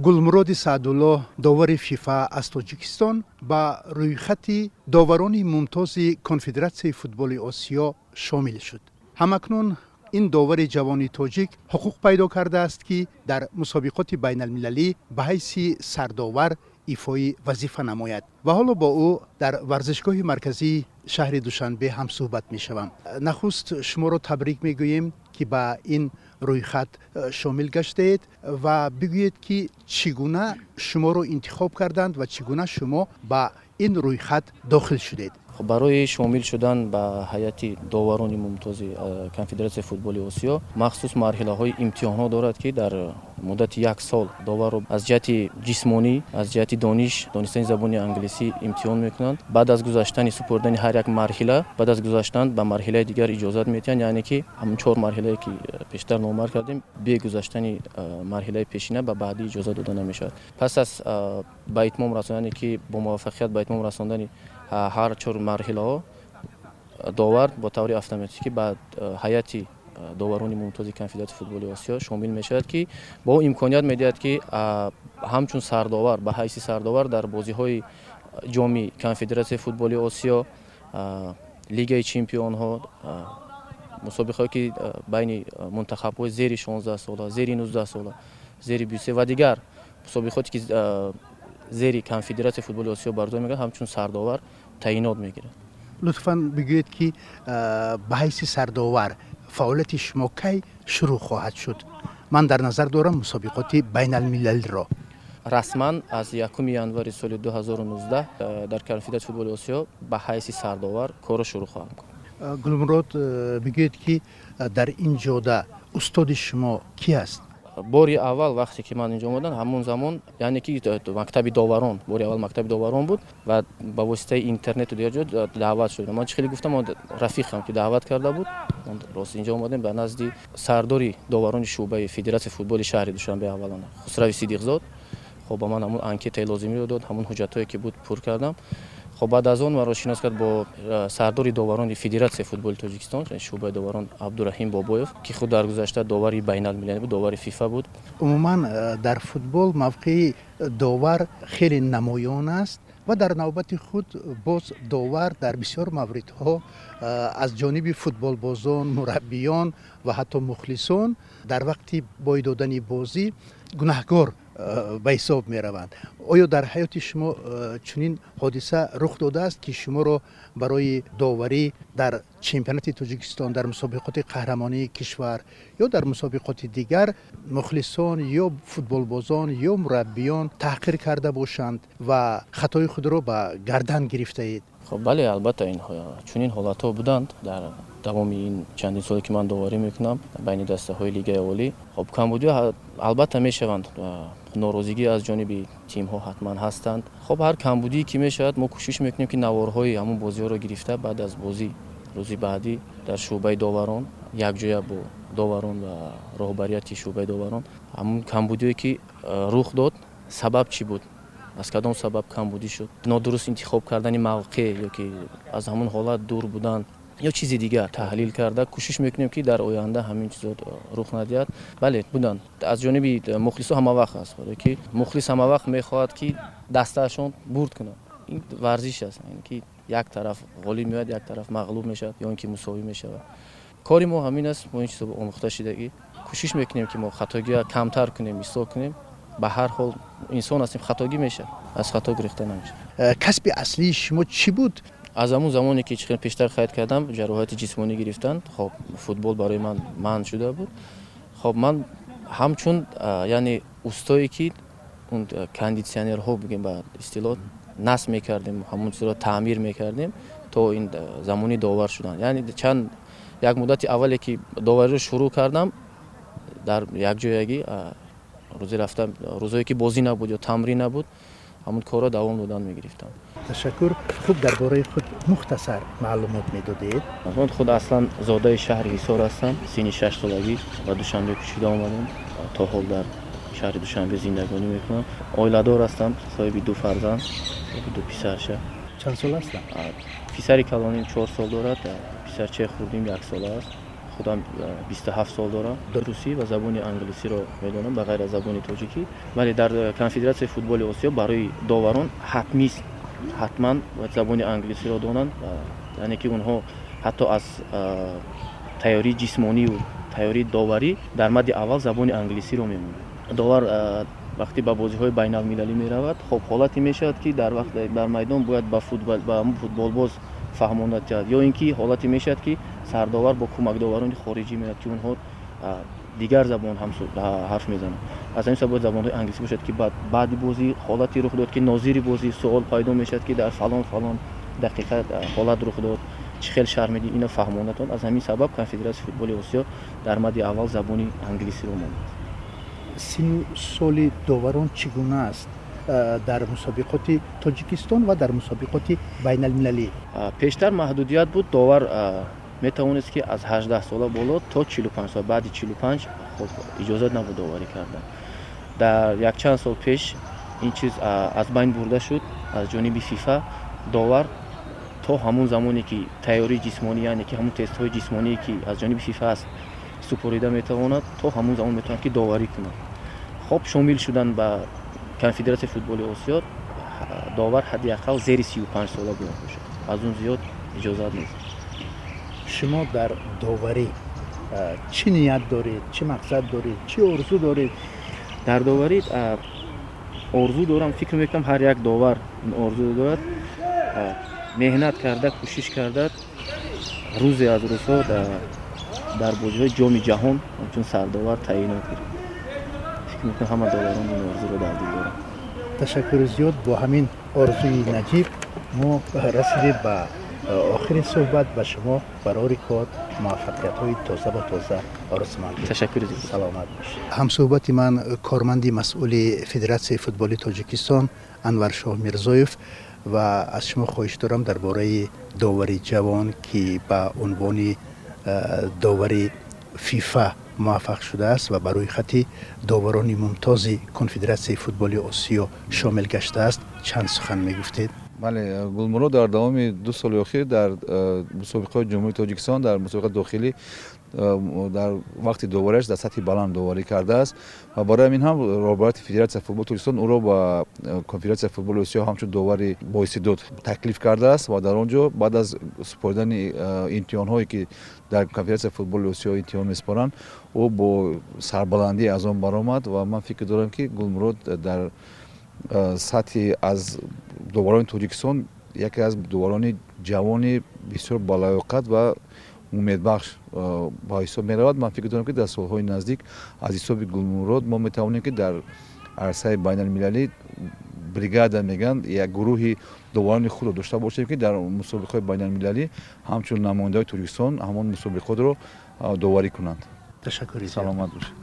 гулмуроди саъдулло довари фифа аз тоҷикистон ба рӯйхати доварони мумтози конфедератсияи футболи осиё шомил шуд ҳамакнун ин довари ҷавони тоҷик ҳуқуқ пайдо кардааст ки дар мусобиқоти байналмилалӣ ба ҳайси сардовар ифои вазифа намояд ва ҳоло бо ӯ дар варзишгоҳи марказии шаҳри душанбе ҳамсӯҳбат мешавам нахуст шуморо табрик мегӯем ки ба ин рӯйхат э, шомил гаштаед ва бигӯед ки чӣ гуна шуморо интихоб карданд ва чӣ гуна шумо ба ин рӯйхат дохил шудед барои шомил шудан ба ҳайати доварони мумтози э, конфедератсияи футболи осиё махсус марҳилаҳои имтиҳонҳо дорад ки дар муддати як сол доварро аз ҷиҳати ҷисмонӣ аз ҷиҳати дониш донистани забони англисӣ имтиҳон мекунанд. Баъд аз гузаштани супурдани ҳар як марҳила баъд аз гузаштан ба марҳилаи дигар иҷозат метиҳанд яъне ки ҳамн чор марҳилае ки э, пештар номар кардем бе гузаштани э, марҳилаи пешина ба баъдӣ иҷозат дода намешавад пас аз ба итмом расонане ки бо муваффақият ба итмом расондани ҳар чор марҳилаҳо довар бо таври автоматикӣ ба ҳайати доварони мумтози конфедератсияи футболи осиё шомил мешавад ки бо имконият медиҳад ки ҳамчун сардовар ба ҳайси сардовар дар бозиҳои ҷоми конфедератсияи футболи осиё лигаи чемпионҳо мусобиқаое ки байни мунтахабҳои зери 16 сола зери 19 сола зери 23 ва дигар мусобиқоте ки зери конфедератсияи футболи осиё бардор мекунад ҳамчун сардовар таъинот мегирад лутфан бигӯед ки ба ҳайси сардовар фаъолияти шумо кай шурӯъ хоҳад шуд? Ман дар назар дорам мусобиқоти байналмилалиро. Расман аз 1 январи соли 2019 дар конфедератсияи футболи осиё ба ҳайси сардовар корро шурӯъ хоҳам курд гулмурод бигӯед ки дар ин ҷода устоди шумо кӣ аст бори аввал вақте ки ман инҷо омадам ҳамон замон яъне ки мактаби доварон бори аввал мактаби доварон буд ва ба воситаи интернету дигар ҷо даъват шудам ман чӣ хеле гуфтам? Рафиқам ки даъват карда буд. Рост инҷо омадем ба назди сардори доварони шӯъбаи федератсияи футболи шаҳри душанбе аввалона. Хусрави сидиқзод. Хоб ба ман ҳамон анкетаи лозимиро дод ҳамон ҳуҷҷатое ки буд пур кардам хоб баъд аз он маро шинос кард бо э, сардори доварони федератсияи футболи тоҷикистон шӯъбаи доварон абдураҳим бобоев ки худ дар гузашта довари байналмилалӣ буд довари фифа буд. Умуман э, дар футбол мавқеи довар хеле намоён аст ва дар навбати худ боз довар дар бисёр мавридҳо э, аз ҷониби футболбозон мураббиён ва ҳатто мухлисон дар вақти бой додани бозӣ гунаҳкор ба ҳисоб мераванд. Оё дар ҳаёти шумо э, чунин ҳодиса рух додааст ки шуморо барои доварӣ дар чемпионати тоҷикистон дар мусобиқоти қаҳрамонии кишвар ё дар мусобиқоти дигар мухлисон ё футболбозон ё мураббиён таҳқир карда бошанд ва хатои худро ба гардан гирифтаед хоб бале албатта чунин ҳолатҳо буданд дар давоми ин чандин соле ки ман доварӣ мекунам байни дастаҳои лигаи олӣ хоб камбудиҳо албатта мешаванд норозигӣ аз ҷониби тимҳо ҳатман ҳастанд хоб ҳар камбудие ки мешавад мо кӯшиш мекунем ки наворҳои ҳамон бозиҳоро гирифта баъд аз бозӣ рӯзи баъдӣ дар шӯъбаи доварон якҷоя бо доварон ва роҳбарияти шӯъбаи доварон ҳамон камбудие ки рух дод сабаб чӣ буд? Аз кадом сабаб камбудӣ шуд? Нодуруст интихоб кардани мавқеъ ё ки аз ҳамон ҳолат дур будан ё чизи дигар таҳлил карда кӯшиш мекунем ки дар оянда ҳамин чизо рух надиҳад? Бале буданд аз ҷониби мухлисо ҳамавақт аст ки мухлис ҳамавақт мехоҳад ки дастаашон бурд кунад. Ин варзиш аст ки як тараф ғолиб меояд як тараф мағлуб мешавад ё ин ки мусовӣ мешавад кори мо ҳамин аст мо ин чизо омӯхта шудагӣ кӯшиш мекунем ки мо хатогиа камтар кунем ислоҳ кунем ба ҳар ҳол инсон ҳастем хатогӣ мешавад аз хато гирифта намешавад э, касби аслии шумо чӣ буд аз ҳамун замоне ки чихел пештар қайд кардам ҷароҳати ҷисмонӣ гирифтанд хоб футбол барои ман манъ шуда буд хоб ман ҳамчун яъне устое ки он кондитсионерҳо бигем ба истилоҳ насб мекардем ҳамон чизро таъмир мекардем то ин замони довар шудан. Яъне чанд як муддати аввале ки довариро шурӯъ кардам дар якҷоягӣ рӯзе рафтам рӯзое ки бозӣ набуд ё тамрин набуд ҳамон корро давом додан мегирифтам. Ташаккур хуб дар бораи худ мухтасар маълумот медодед? Ман худ аслан зодаи шаҳри ҳисор ҳастам синни шашсолагӣ ба душанбе кӯчида омадам то ҳол дар шаҳри душанбе зиндагонӣ мекунам оиладор ҳастам соҳиби ду фарзанд ду писарша? Чанд сол ҳастам писари калоним чор сол дорад писарчаи хурдим як сола аст. Худам 27 сол дорам. Русӣ ва забони англисиро медонам ба ғайр аз забони тоҷикӣ. Вале дар конфедератсияи футболи осиё барои доварон ҳатмист ҳатман забони англисиро донанд. Яъне ки онҳо ҳатто аз тайёрии ҷисмонию тайёрии доварӣ дар мадди аввал забони англисиро мемонад довар вақте ба бозиҳои байналмилалӣ меравад хоб ҳолате мешавад ки дар дар майдон бояд ба футболбоз фаҳмонад ҷад ё ин ки ҳолате мешавад ки сардовар бо кӯмакдоварони хориҷӣ меравад ки онҳо дигар забон ҳам ҳарф мезананд. Аз ҳамин сабаб забонҳои англисӣ бошад ки баъди бозӣ ҳолате рух дод ки нозири бозӣ суол пайдо мешавад ки дар фалон фалон дақиқа ҳолат рух дод чӣ хел шармидӣ ино фаҳмонатон аз ҳамин сабаб конфедератсияи футболи осиё дар мадди аввал забони англисиро монад сину соли доварон чӣ гуна аст дар мусобиқоти тоҷикистон ва дар мусобиқоти байналмилалӣ? Пештар маҳдудият буд. Довар метавонист ки аз 18 сола боло то 45 сол баъди 45 хоб иҷозат набуд доварӣ кардан. Дар якчанд сол пеш ин чиз аз байн бурда шуд. Аз ҷониби фифа довар то ҳамон замоне ки тайёрии ҷисмонӣ яъне ки ҳамон тестҳои ҷисмоние ки аз ҷониби фифа аст супорида метавонад то ҳамон замон метавонад ки доварӣ кунад. Хоб шомил шудан ба конфедератсияи футболи осиё довар ҳадди ақал зери 35 сола бояд бошад аз он зиёд иҷозат нест шумо дар доварӣ чӣ ният доред чӣ мақсад доред чӣ орзу доред? Дар доварӣ орзу дорам фикр мекунам ҳар як довар ин орзу дорад. Меҳнат карда кӯшиш карда рӯзе аз рӯзҳо дар бозиҳои ҷоми ҷаҳон ҳамчун сардовар таъинот гирад фикр мекунам ҳама доварон ин орзуро дар дил доранд ташаккури зиёд бо ҳамин орзуи наҷиб мо расидем ба охири суҳбат ба шумо барори кор муваффақиятҳои тоза ба тоза орзуманд ташаккури саломат бошед. Ҳамсӯҳбати ман корманди масъули федератсияи футболи тоҷикистон анваршоҳ мирзоев ва аз шумо хоҳиш дорам дар бораи довари ҷавон ки ба унвони довари фифа муваффақ шудааст ва ба рӯйхати доварони мумтози конфедератсияи футболи осиё шомил гаштааст чанд сухан мегуфтед бале гулмурод дар давоми ду соли охир дар э, мусобиқаҳои ҷумҳурии тоҷикистон дар мусобиқаи дохилӣ э, дар вақти довариаш дар сатҳи баланд доварӣ кардааст. Ва барои ҳамин ҳам роҳбарияти федератсияи футболи тоҷикистон ӯро ба конфедератсияи футболи осиё ҳамчун довари боистеъдод таклиф кардааст ва дар он ҷо баъд аз супоридани имтиҳонҳое ки дар конфедератсияи футболи осиё имтиҳон месупоранд ӯ бо сарбаландӣ аз он баромад. Ва ман фикр дорам ки гулмурод дар сатҳи аз доварони тоҷикистон яке аз доварони ҷавони бисёр балоиқат ва умедбахш ба ҳисоб меравад ман фикр дорам ки дар солҳои наздик аз ҳисоби гулмурод мо метавонем ки дар арсаи байналмилалӣ бригада мегӯянд як гурӯҳи доварони худро дошта бошем ки дар мусобиқаҳои байналмилалӣ ҳамчун намояндаҳои тоҷикистон ҳамон мусобиқотро доварӣ кунанд. Ташаккури саломат бошед